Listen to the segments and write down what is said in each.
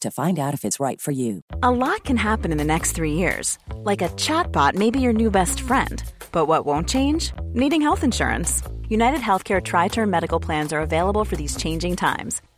to find out if it's right for you. A lot can happen in the next three years. Like a chatbot may be your new best friend. But what won't change? Needing health insurance. United Healthcare Tri Term Medical Plans are available for these changing times.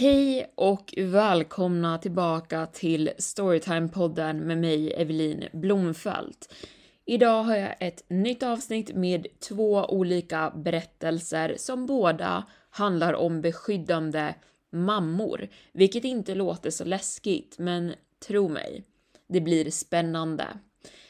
Hej och välkomna tillbaka till Storytime-podden med mig, Evelin Blomfelt. Idag har jag ett nytt avsnitt med två olika berättelser som båda handlar om beskyddande mammor, vilket inte låter så läskigt, men tro mig, det blir spännande.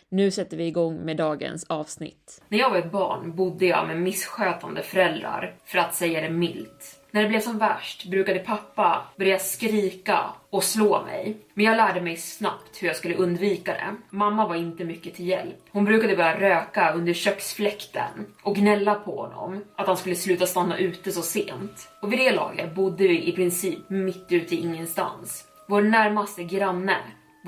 Nu sätter vi igång med dagens avsnitt. När jag var ett barn bodde jag med misskötande föräldrar, för att säga det milt. När det blev som värst brukade pappa börja skrika och slå mig. Men jag lärde mig snabbt hur jag skulle undvika det. Mamma var inte mycket till hjälp. Hon brukade börja röka under köksfläkten och gnälla på honom att han skulle sluta stanna ute så sent. Och vid det laget bodde vi i princip mitt ute i ingenstans. Vår närmaste granne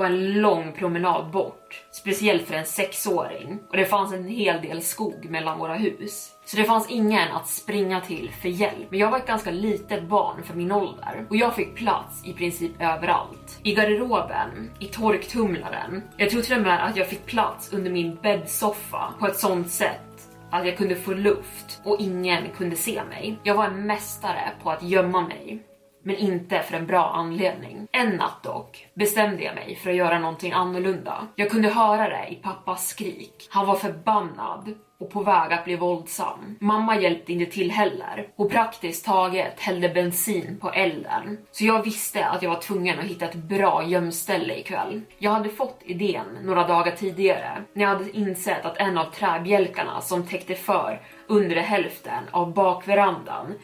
var en lång promenad bort, speciellt för en sexåring. Och det fanns en hel del skog mellan våra hus. Så det fanns ingen att springa till för hjälp. Men jag var ett ganska litet barn för min ålder och jag fick plats i princip överallt. I garderoben, i torktumlaren. Jag tror till och med att jag fick plats under min bäddsoffa på ett sånt sätt att jag kunde få luft och ingen kunde se mig. Jag var en mästare på att gömma mig men inte för en bra anledning. En natt dock bestämde jag mig för att göra någonting annorlunda. Jag kunde höra det i pappas skrik. Han var förbannad och på väg att bli våldsam. Mamma hjälpte inte till heller och praktiskt taget hällde bensin på elden. Så jag visste att jag var tvungen att hitta ett bra gömställe ikväll. Jag hade fått idén några dagar tidigare när jag hade insett att en av träbjälkarna som täckte för undre hälften av bakverandan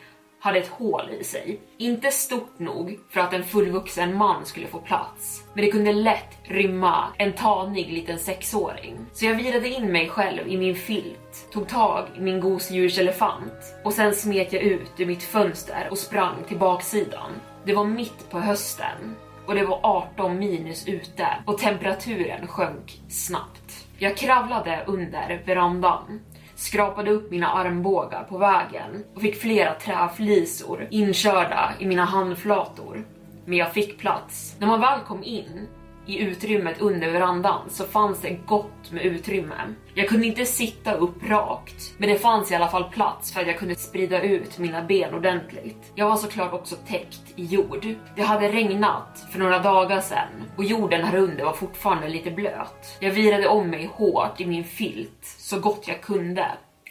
hade ett hål i sig. Inte stort nog för att en fullvuxen man skulle få plats, men det kunde lätt rymma en tanig liten sexåring. Så jag virade in mig själv i min filt, tog tag i min gosedjurselefant och sen smet jag ut ur mitt fönster och sprang till baksidan. Det var mitt på hösten och det var 18 minus ute och temperaturen sjönk snabbt. Jag kravlade under verandan skrapade upp mina armbågar på vägen och fick flera träflisor inkörda i mina handflator. Men jag fick plats. När man väl kom in i utrymmet under verandan så fanns det gott med utrymme. Jag kunde inte sitta upp rakt, men det fanns i alla fall plats för att jag kunde sprida ut mina ben ordentligt. Jag var såklart också täckt i jord. Det hade regnat för några dagar sedan och jorden här under var fortfarande lite blöt. Jag virade om mig hårt i min filt så gott jag kunde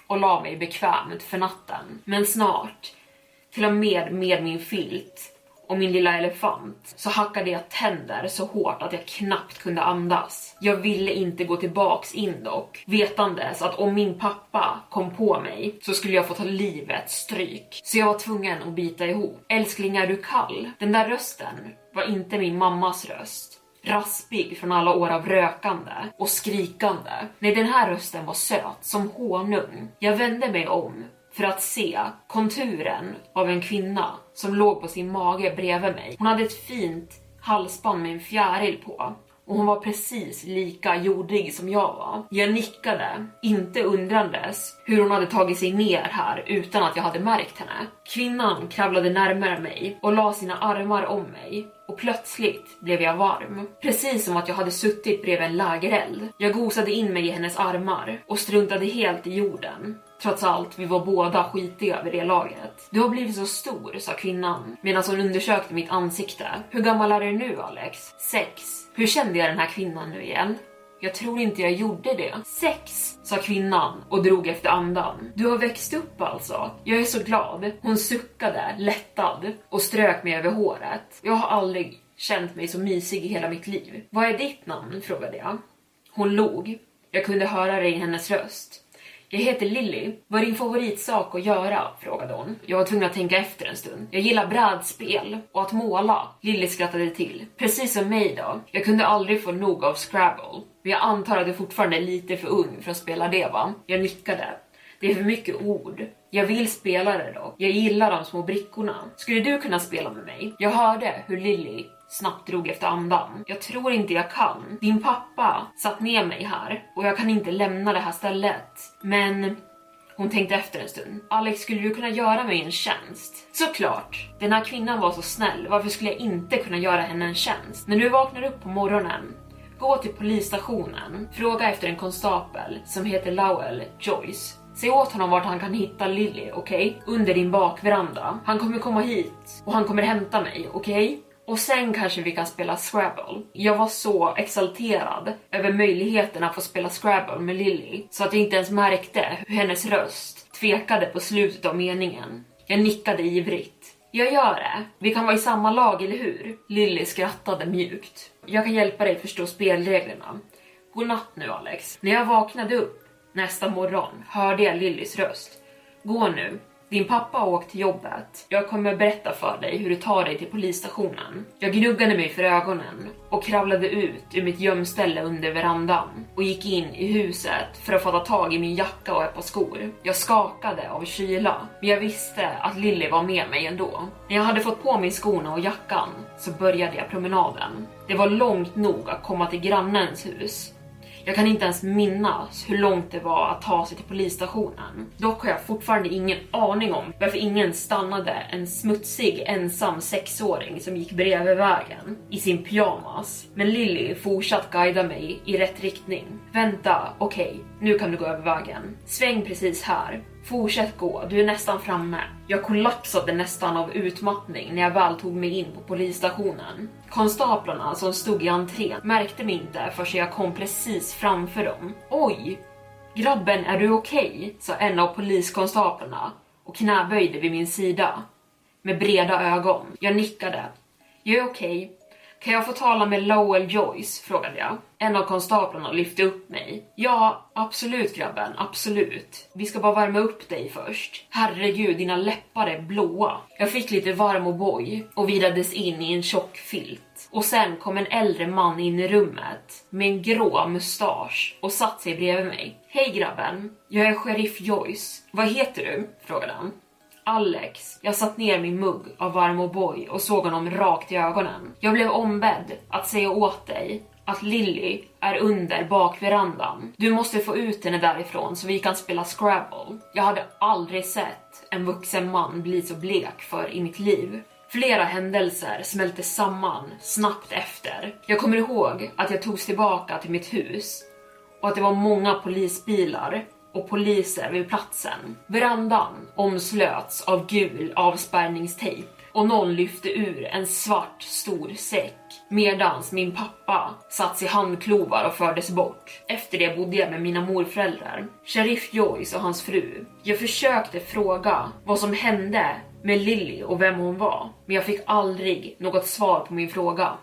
och la mig bekvämt för natten. Men snart, till och med med min filt, och min lilla elefant så hackade jag tänder så hårt att jag knappt kunde andas. Jag ville inte gå tillbaks in dock, vetandes att om min pappa kom på mig så skulle jag få ta livet stryk. Så jag var tvungen att bita ihop. Älskling är du kall? Den där rösten var inte min mammas röst raspig från alla år av rökande och skrikande. Nej, den här rösten var söt som honung. Jag vände mig om för att se konturen av en kvinna som låg på sin mage bredvid mig. Hon hade ett fint halsband med en fjäril på och hon var precis lika jordig som jag var. Jag nickade, inte undrandes hur hon hade tagit sig ner här utan att jag hade märkt henne. Kvinnan kravlade närmare mig och la sina armar om mig och plötsligt blev jag varm. Precis som att jag hade suttit bredvid en lägereld. Jag gosade in mig i hennes armar och struntade helt i jorden. Trots allt, vi var båda skitiga vid det laget. Du har blivit så stor, sa kvinnan medan hon undersökte mitt ansikte. Hur gammal är du nu Alex? Sex. Hur kände jag den här kvinnan nu igen? Jag tror inte jag gjorde det. Sex, sa kvinnan och drog efter andan. Du har växt upp alltså. Jag är så glad. Hon suckade, lättad och strök mig över håret. Jag har aldrig känt mig så mysig i hela mitt liv. Vad är ditt namn? frågade jag. Hon log. Jag kunde höra det i hennes röst. Jag heter Lilly. Vad är din favoritsak att göra? frågade hon. Jag var tvungen att tänka efter en stund. Jag gillar brädspel och att måla. Lilly skrattade till. Precis som mig då. Jag kunde aldrig få nog av Scrabble. Men jag antar att du fortfarande är lite för ung för att spela det va? Jag nickade. Det är för mycket ord. Jag vill spela det dock. Jag gillar de små brickorna. Skulle du kunna spela med mig? Jag hörde hur Lilly snabbt drog efter andan. Jag tror inte jag kan. Din pappa satt ner mig här och jag kan inte lämna det här stället. Men hon tänkte efter en stund. Alex, skulle du kunna göra mig en tjänst? Såklart! Den här kvinnan var så snäll, varför skulle jag inte kunna göra henne en tjänst? När du vaknar upp på morgonen, gå till polisstationen, fråga efter en konstapel som heter Lowell Joyce. Säg åt honom vart han kan hitta Lily, okej? Okay? Under din bakveranda. Han kommer komma hit och han kommer hämta mig, okej? Okay? Och sen kanske vi kan spela Scrabble. Jag var så exalterad över möjligheten att få spela Scrabble med Lily så att jag inte ens märkte hur hennes röst tvekade på slutet av meningen. Jag nickade ivrigt. Jag gör det. Vi kan vara i samma lag, eller hur? Lily skrattade mjukt. Jag kan hjälpa dig förstå spelreglerna. Godnatt nu Alex. När jag vaknade upp nästa morgon hörde jag Lillys röst. Gå nu, din pappa har åkt till jobbet. Jag kommer berätta för dig hur du tar dig till polisstationen. Jag gnuggade mig för ögonen och kravlade ut ur mitt gömställe under verandan och gick in i huset för att få tag i min jacka och ett par skor. Jag skakade av kyla, men jag visste att Lilly var med mig ändå. När jag hade fått på mig skorna och jackan så började jag promenaden. Det var långt nog att komma till grannens hus jag kan inte ens minnas hur långt det var att ta sig till polisstationen. Dock har jag fortfarande ingen aning om varför ingen stannade en smutsig ensam sexåring som gick bredvid vägen i sin pyjamas. Men Lilly fortsatte guida mig i rätt riktning. Vänta, okej, okay, nu kan du gå över vägen. Sväng precis här. Fortsätt gå, du är nästan framme. Jag kollapsade nästan av utmattning när jag väl tog mig in på polisstationen. Konstaplarna som stod i entrén märkte mig inte förrän jag kom precis framför dem. Oj! Grabben, är du okej? Okay? sa en av poliskonstaplarna och knäböjde vid min sida. Med breda ögon. Jag nickade. Jag är okej. Okay. Kan jag få tala med Lowell Joyce? frågade jag. En av konstaplarna lyfte upp mig. Ja, absolut grabben, absolut. Vi ska bara värma upp dig först. Herregud, dina läppar är blåa. Jag fick lite varm O'boy och virades in i en tjock filt. Och sen kom en äldre man in i rummet med en grå mustasch och satte sig bredvid mig. Hej grabben, jag är sheriff Joyce. Vad heter du? frågade han. Alex. Jag satt ner min mugg av varm O'boy och såg honom rakt i ögonen. Jag blev ombedd att säga åt dig att Lilly är under bakverandan. Du måste få ut henne därifrån så vi kan spela Scrabble. Jag hade aldrig sett en vuxen man bli så blek för i mitt liv. Flera händelser smälte samman snabbt efter. Jag kommer ihåg att jag togs tillbaka till mitt hus och att det var många polisbilar och poliser vid platsen. Verandan omslöts av gul avspärrningstejp och någon lyfte ur en svart stor säck medans min pappa satt i handklovar och fördes bort. Efter det bodde jag med mina morföräldrar, Sheriff Joyce och hans fru. Jag försökte fråga vad som hände med Lily och vem hon var, men jag fick aldrig något svar på min fråga.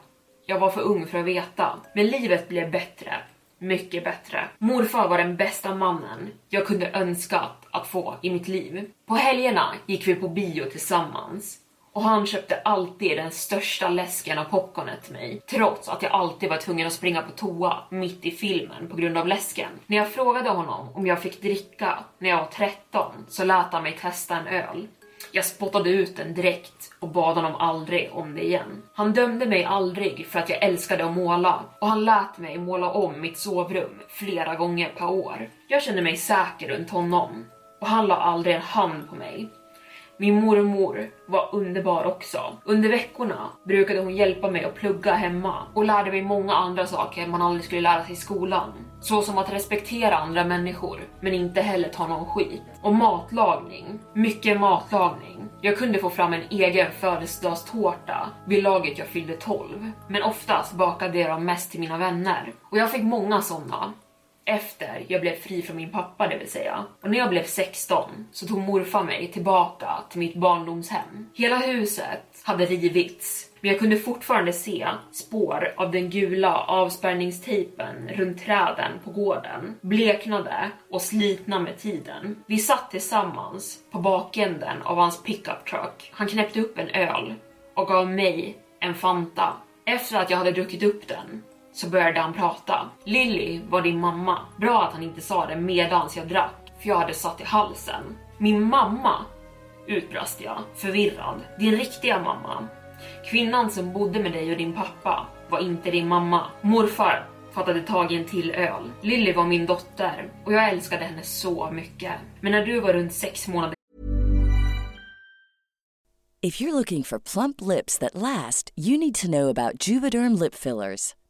Jag var för ung för att veta, men livet blev bättre mycket bättre. Morfar var den bästa mannen jag kunde önskat att få i mitt liv. På helgerna gick vi på bio tillsammans Och han köpte alltid den största läsken av popcornet till mig, trots att jag alltid var tvungen att springa på toa mitt i filmen på grund av läsken. När jag frågade honom om jag fick dricka när jag var 13 så lät han mig testa en öl. Jag spottade ut den direkt och bad honom aldrig om det igen. Han dömde mig aldrig för att jag älskade att måla och han lät mig måla om mitt sovrum flera gånger per år. Jag kände mig säker runt honom och han la aldrig en hand på mig. Min mormor var underbar också. Under veckorna brukade hon hjälpa mig att plugga hemma och lärde mig många andra saker man aldrig skulle lära sig i skolan. Så som att respektera andra människor, men inte heller ta någon skit. Och matlagning. Mycket matlagning. Jag kunde få fram en egen födelsedagstårta vid laget jag fyllde 12. Men oftast bakade jag dem mest till mina vänner. Och jag fick många sådana efter jag blev fri från min pappa det vill säga. Och när jag blev 16 så tog morfar mig tillbaka till mitt barndomshem. Hela huset hade rivits men jag kunde fortfarande se spår av den gula avspärrningstejpen runt träden på gården. Bleknade och slitna med tiden. Vi satt tillsammans på bakänden av hans pickup truck. Han knäppte upp en öl och gav mig en Fanta. Efter att jag hade druckit upp den så började han prata. Lilly var din mamma. Bra att han inte sa det medans jag drack, för jag hade satt i halsen. Min mamma? Utbrast jag, förvirrad. Din riktiga mamma. Kvinnan som bodde med dig och din pappa var inte din mamma. Morfar fattade tag i en till öl. Lilly var min dotter och jag älskade henne så mycket. Men när du var runt sex månader If you're looking for plump lips that last, you need to know about Juvederm lip fillers.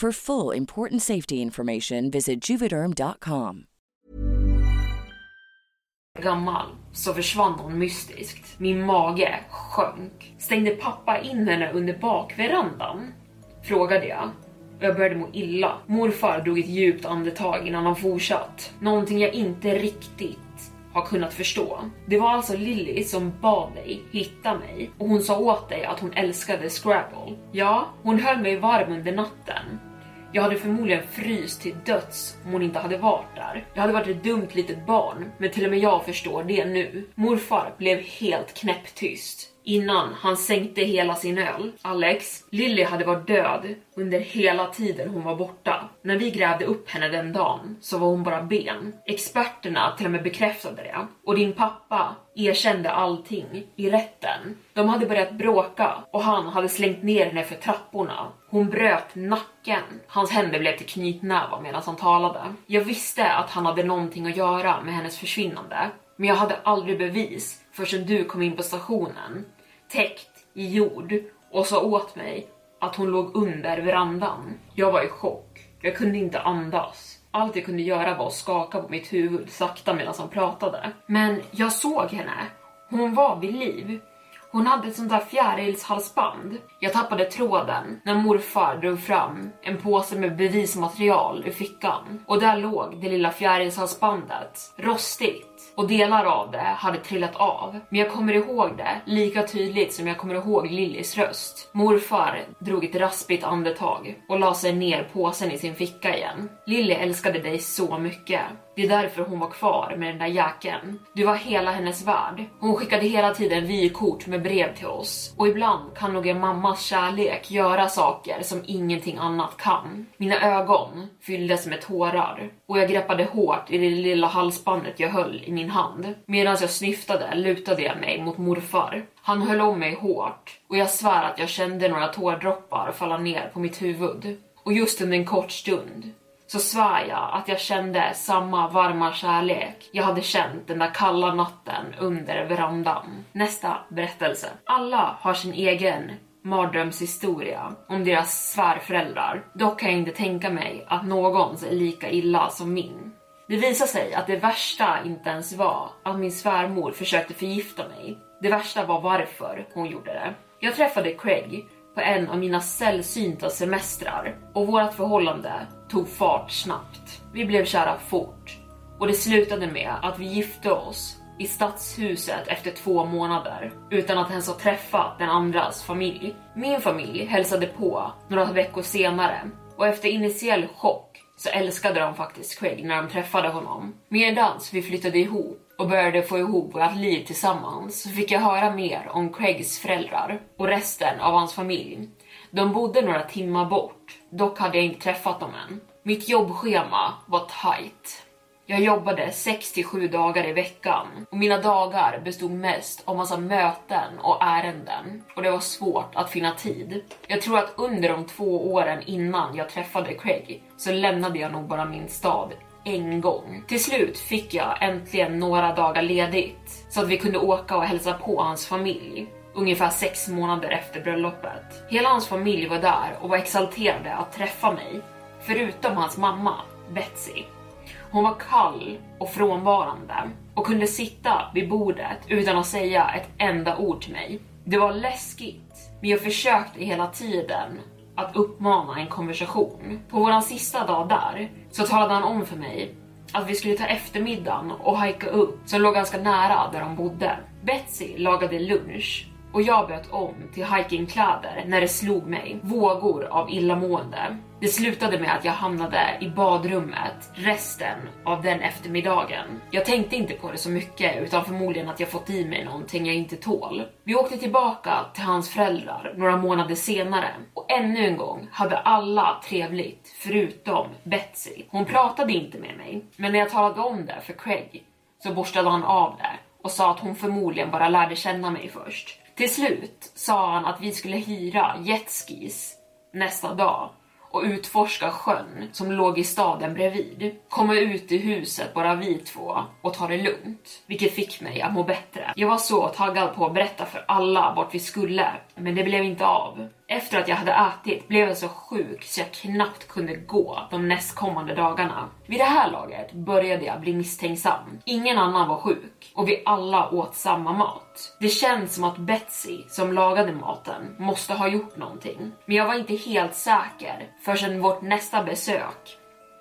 For full important safety information, visit juvederm.com. gammal så försvann hon mystiskt. Min mage sjönk. Stängde pappa in henne under bakverandan? Frågade jag. Och jag började må illa. Morfar drog ett djupt andetag innan han fortsatt. Någonting jag inte riktigt har kunnat förstå. Det var alltså Lilly som bad dig hitta mig och hon sa åt dig att hon älskade Scrabble. Ja, hon höll mig varm under natten. Jag hade förmodligen fryst till döds om hon inte hade varit där. Jag hade varit ett dumt litet barn, men till och med jag förstår det nu. Morfar blev helt knäpptyst innan han sänkte hela sin öl. Alex, Lilly hade varit död under hela tiden hon var borta. När vi grävde upp henne den dagen så var hon bara ben. Experterna till och med bekräftade det. Och din pappa erkände allting i rätten. De hade börjat bråka och han hade slängt ner henne för trapporna. Hon bröt nacken. Hans händer blev till knytnävar medan han talade. Jag visste att han hade någonting att göra med hennes försvinnande, men jag hade aldrig bevis förrän du kom in på stationen täckt i jord och sa åt mig att hon låg under verandan. Jag var i chock. Jag kunde inte andas. Allt jag kunde göra var att skaka på mitt huvud sakta medan han pratade. Men jag såg henne. Hon var vid liv. Hon hade ett sånt där fjärilshalsband. Jag tappade tråden när morfar drog fram en påse med bevismaterial ur fickan. Och där låg det lilla fjärilshalsbandet, rostigt. Och delar av det hade trillat av. Men jag kommer ihåg det lika tydligt som jag kommer ihåg Lillys röst. Morfar drog ett raspigt andetag och la sig ner påsen i sin ficka igen. Lilly älskade dig så mycket. Det är därför hon var kvar med den där jäkeln. Du var hela hennes värld. Hon skickade hela tiden vykort med brev till oss. Och ibland kan nog en mammas kärlek göra saker som ingenting annat kan. Mina ögon fylldes med tårar och jag greppade hårt i det lilla halsbandet jag höll i i min hand. Medan jag snyftade lutade jag mig mot morfar. Han höll om mig hårt och jag svär att jag kände några tårdroppar falla ner på mitt huvud. Och just under en kort stund så svär jag att jag kände samma varma kärlek jag hade känt den där kalla natten under verandan. Nästa berättelse. Alla har sin egen mardrömshistoria om deras svärföräldrar. Dock kan jag inte tänka mig att någons är lika illa som min. Det visade sig att det värsta inte ens var att min svärmor försökte förgifta mig. Det värsta var varför hon gjorde det. Jag träffade Craig på en av mina sällsynta semestrar och vårt förhållande tog fart snabbt. Vi blev kära fort och det slutade med att vi gifte oss i stadshuset efter två månader utan att ens ha träffat den andras familj. Min familj hälsade på några veckor senare och efter initiell chock så älskade de faktiskt Craig när de träffade honom. Medans vi flyttade ihop och började få ihop vårt liv tillsammans så fick jag höra mer om Craigs föräldrar och resten av hans familj. De bodde några timmar bort, dock hade jag inte träffat dem än. Mitt jobbschema var tight. Jag jobbade 6-7 dagar i veckan och mina dagar bestod mest av massa möten och ärenden och det var svårt att finna tid. Jag tror att under de två åren innan jag träffade Craig så lämnade jag nog bara min stad en gång. Till slut fick jag äntligen några dagar ledigt så att vi kunde åka och hälsa på hans familj ungefär sex månader efter bröllopet. Hela hans familj var där och var exalterade att träffa mig, förutom hans mamma, Betsy. Hon var kall och frånvarande och kunde sitta vid bordet utan att säga ett enda ord till mig. Det var läskigt, men jag försökte hela tiden att uppmana en konversation. På vår sista dag där så talade han om för mig att vi skulle ta eftermiddagen och hajka upp som låg ganska nära där de bodde. Betsy lagade lunch och jag böt om till hikingkläder när det slog mig vågor av illamående. Det slutade med att jag hamnade i badrummet resten av den eftermiddagen. Jag tänkte inte på det så mycket utan förmodligen att jag fått i mig någonting jag inte tål. Vi åkte tillbaka till hans föräldrar några månader senare och ännu en gång hade alla trevligt förutom Betsy. Hon pratade inte med mig, men när jag talade om det för Craig så borstade han av det och sa att hon förmodligen bara lärde känna mig först. Till slut sa han att vi skulle hyra jetskis nästa dag och utforska sjön som låg i staden bredvid. Komma ut i huset bara vi två och ta det lugnt, vilket fick mig att må bättre. Jag var så taggad på att berätta för alla vart vi skulle, men det blev inte av. Efter att jag hade ätit blev jag så sjuk så jag knappt kunde gå de nästkommande dagarna. Vid det här laget började jag bli misstänksam. Ingen annan var sjuk och vi alla åt samma mat. Det känns som att Betsy, som lagade maten, måste ha gjort någonting. Men jag var inte helt säker förrän vårt nästa besök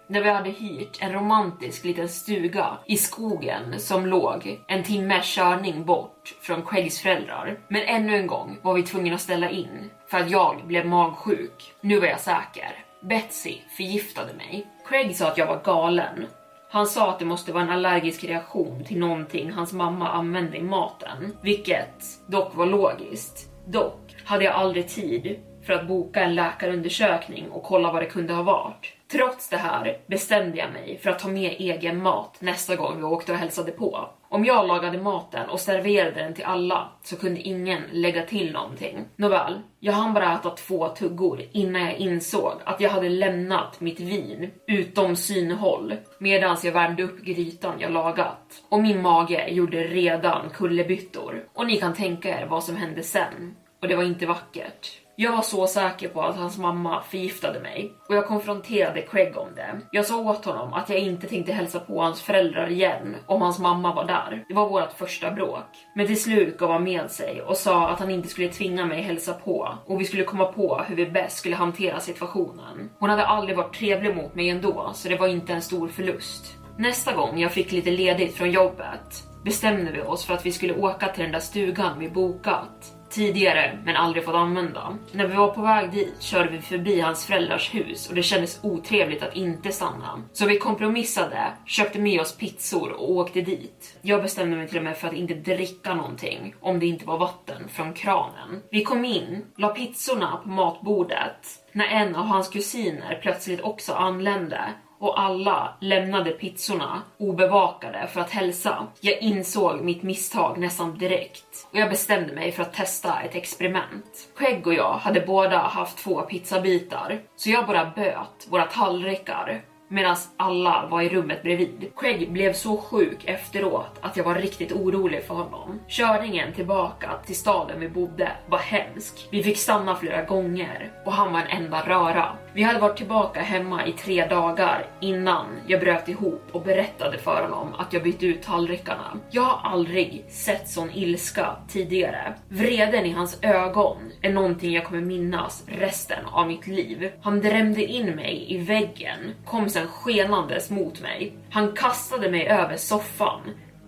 när vi hade hyrt en romantisk liten stuga i skogen som låg en timmes körning bort från Craigs föräldrar. Men ännu en gång var vi tvungna att ställa in för att jag blev magsjuk. Nu var jag säker. Betsy förgiftade mig. Craig sa att jag var galen. Han sa att det måste vara en allergisk reaktion till någonting hans mamma använde i maten, vilket dock var logiskt. Dock hade jag aldrig tid för att boka en läkarundersökning och kolla vad det kunde ha varit. Trots det här bestämde jag mig för att ta med egen mat nästa gång vi åkte och hälsade på. Om jag lagade maten och serverade den till alla så kunde ingen lägga till någonting. Nåväl, jag hann bara äta två tuggor innan jag insåg att jag hade lämnat mitt vin utom synhåll medan jag värmde upp grytan jag lagat. Och min mage gjorde redan kullerbyttor. Och ni kan tänka er vad som hände sen. Och det var inte vackert. Jag var så säker på att hans mamma förgiftade mig och jag konfronterade Craig om det. Jag sa åt honom att jag inte tänkte hälsa på hans föräldrar igen om hans mamma var där. Det var vårt första bråk. Men till slut gav han med sig och sa att han inte skulle tvinga mig hälsa på och vi skulle komma på hur vi bäst skulle hantera situationen. Hon hade aldrig varit trevlig mot mig ändå så det var inte en stor förlust. Nästa gång jag fick lite ledigt från jobbet bestämde vi oss för att vi skulle åka till den där stugan vi bokat tidigare men aldrig fått använda. När vi var på väg dit körde vi förbi hans föräldrars hus och det kändes otrevligt att inte stanna. Så vi kompromissade, köpte med oss pizzor och åkte dit. Jag bestämde mig till och med för att inte dricka någonting om det inte var vatten från kranen. Vi kom in, la pizzorna på matbordet när en av hans kusiner plötsligt också anlände och alla lämnade pizzorna obevakade för att hälsa. Jag insåg mitt misstag nästan direkt och jag bestämde mig för att testa ett experiment. Craig och jag hade båda haft två pizzabitar, så jag bara böt våra tallrikar medan alla var i rummet bredvid. Craig blev så sjuk efteråt att jag var riktigt orolig för honom. Körningen tillbaka till staden vi bodde var hemsk. Vi fick stanna flera gånger och han var en enda röra. Vi hade varit tillbaka hemma i tre dagar innan jag bröt ihop och berättade för honom att jag bytt ut tallrikarna. Jag har aldrig sett sån ilska tidigare. Vreden i hans ögon är någonting jag kommer minnas resten av mitt liv. Han drämde in mig i väggen, kom sen skenandes mot mig. Han kastade mig över soffan,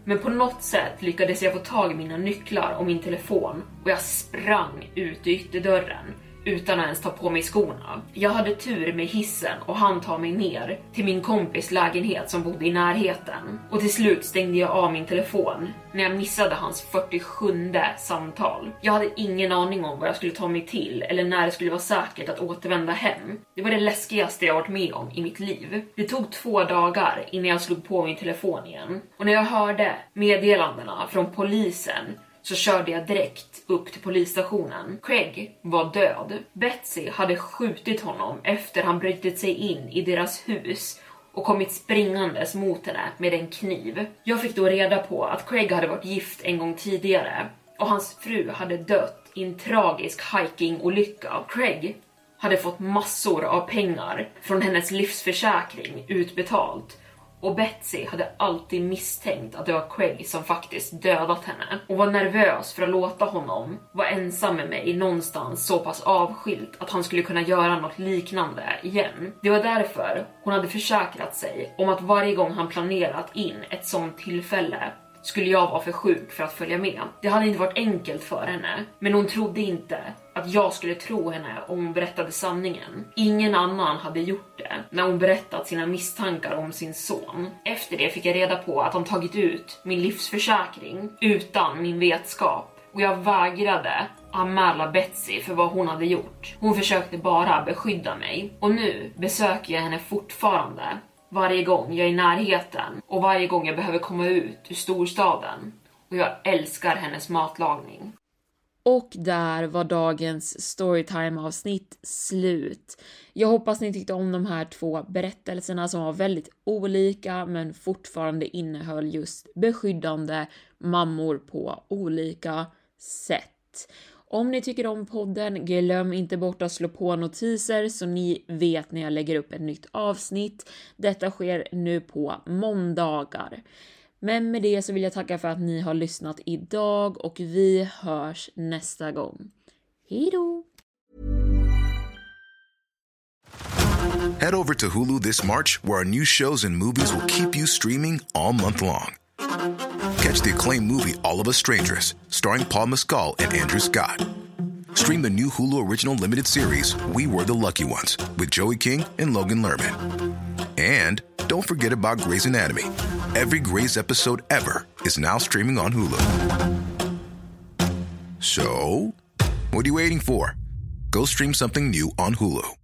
men på något sätt lyckades jag få tag i mina nycklar och min telefon och jag sprang ut i ytterdörren utan att ens ta på mig skorna. Jag hade tur med hissen och han tar mig ner till min kompis lägenhet som bodde i närheten. Och till slut stängde jag av min telefon när jag missade hans 47 samtal. Jag hade ingen aning om vad jag skulle ta mig till eller när det skulle vara säkert att återvända hem. Det var det läskigaste jag varit med om i mitt liv. Det tog två dagar innan jag slog på min telefon igen och när jag hörde meddelandena från polisen så körde jag direkt upp till polisstationen. Craig var död. Betsy hade skjutit honom efter han brutit sig in i deras hus och kommit springandes mot henne med en kniv. Jag fick då reda på att Craig hade varit gift en gång tidigare och hans fru hade dött i en tragisk hikingolycka. Craig hade fått massor av pengar från hennes livsförsäkring utbetalt och Betsy hade alltid misstänkt att det var Craig som faktiskt dödat henne och var nervös för att låta honom vara ensam med mig någonstans så pass avskilt att han skulle kunna göra något liknande igen. Det var därför hon hade försäkrat sig om att varje gång han planerat in ett sånt tillfälle skulle jag vara för sjuk för att följa med. Det hade inte varit enkelt för henne, men hon trodde inte att jag skulle tro henne om hon berättade sanningen. Ingen annan hade gjort det när hon berättat sina misstankar om sin son. Efter det fick jag reda på att de tagit ut min livsförsäkring utan min vetskap och jag vägrade anmäla Betsy för vad hon hade gjort. Hon försökte bara beskydda mig och nu besöker jag henne fortfarande varje gång jag är i närheten och varje gång jag behöver komma ut ur storstaden. Och jag älskar hennes matlagning. Och där var dagens storytime avsnitt slut. Jag hoppas ni tyckte om de här två berättelserna som var väldigt olika men fortfarande innehöll just beskyddande mammor på olika sätt. Om ni tycker om podden, glöm inte bort att slå på notiser så ni vet när jag lägger upp ett nytt avsnitt. Detta sker nu på måndagar. Men med det så vill jag tacka för att ni har lyssnat idag och vi hörs nästa gång. Hejdå! Head over to Hulu this March where our new shows and movies will keep you streaming all month long. Catch the acclaimed movie All of Us Strangers starring Paul Mescal and Andrew Scott. Stream the new Hulu original limited series We Were the Lucky Ones with Joey King and Logan Lerman. And don't forget about Grey's Anatomy. Every Grey's episode ever is now streaming on Hulu. So, what are you waiting for? Go stream something new on Hulu.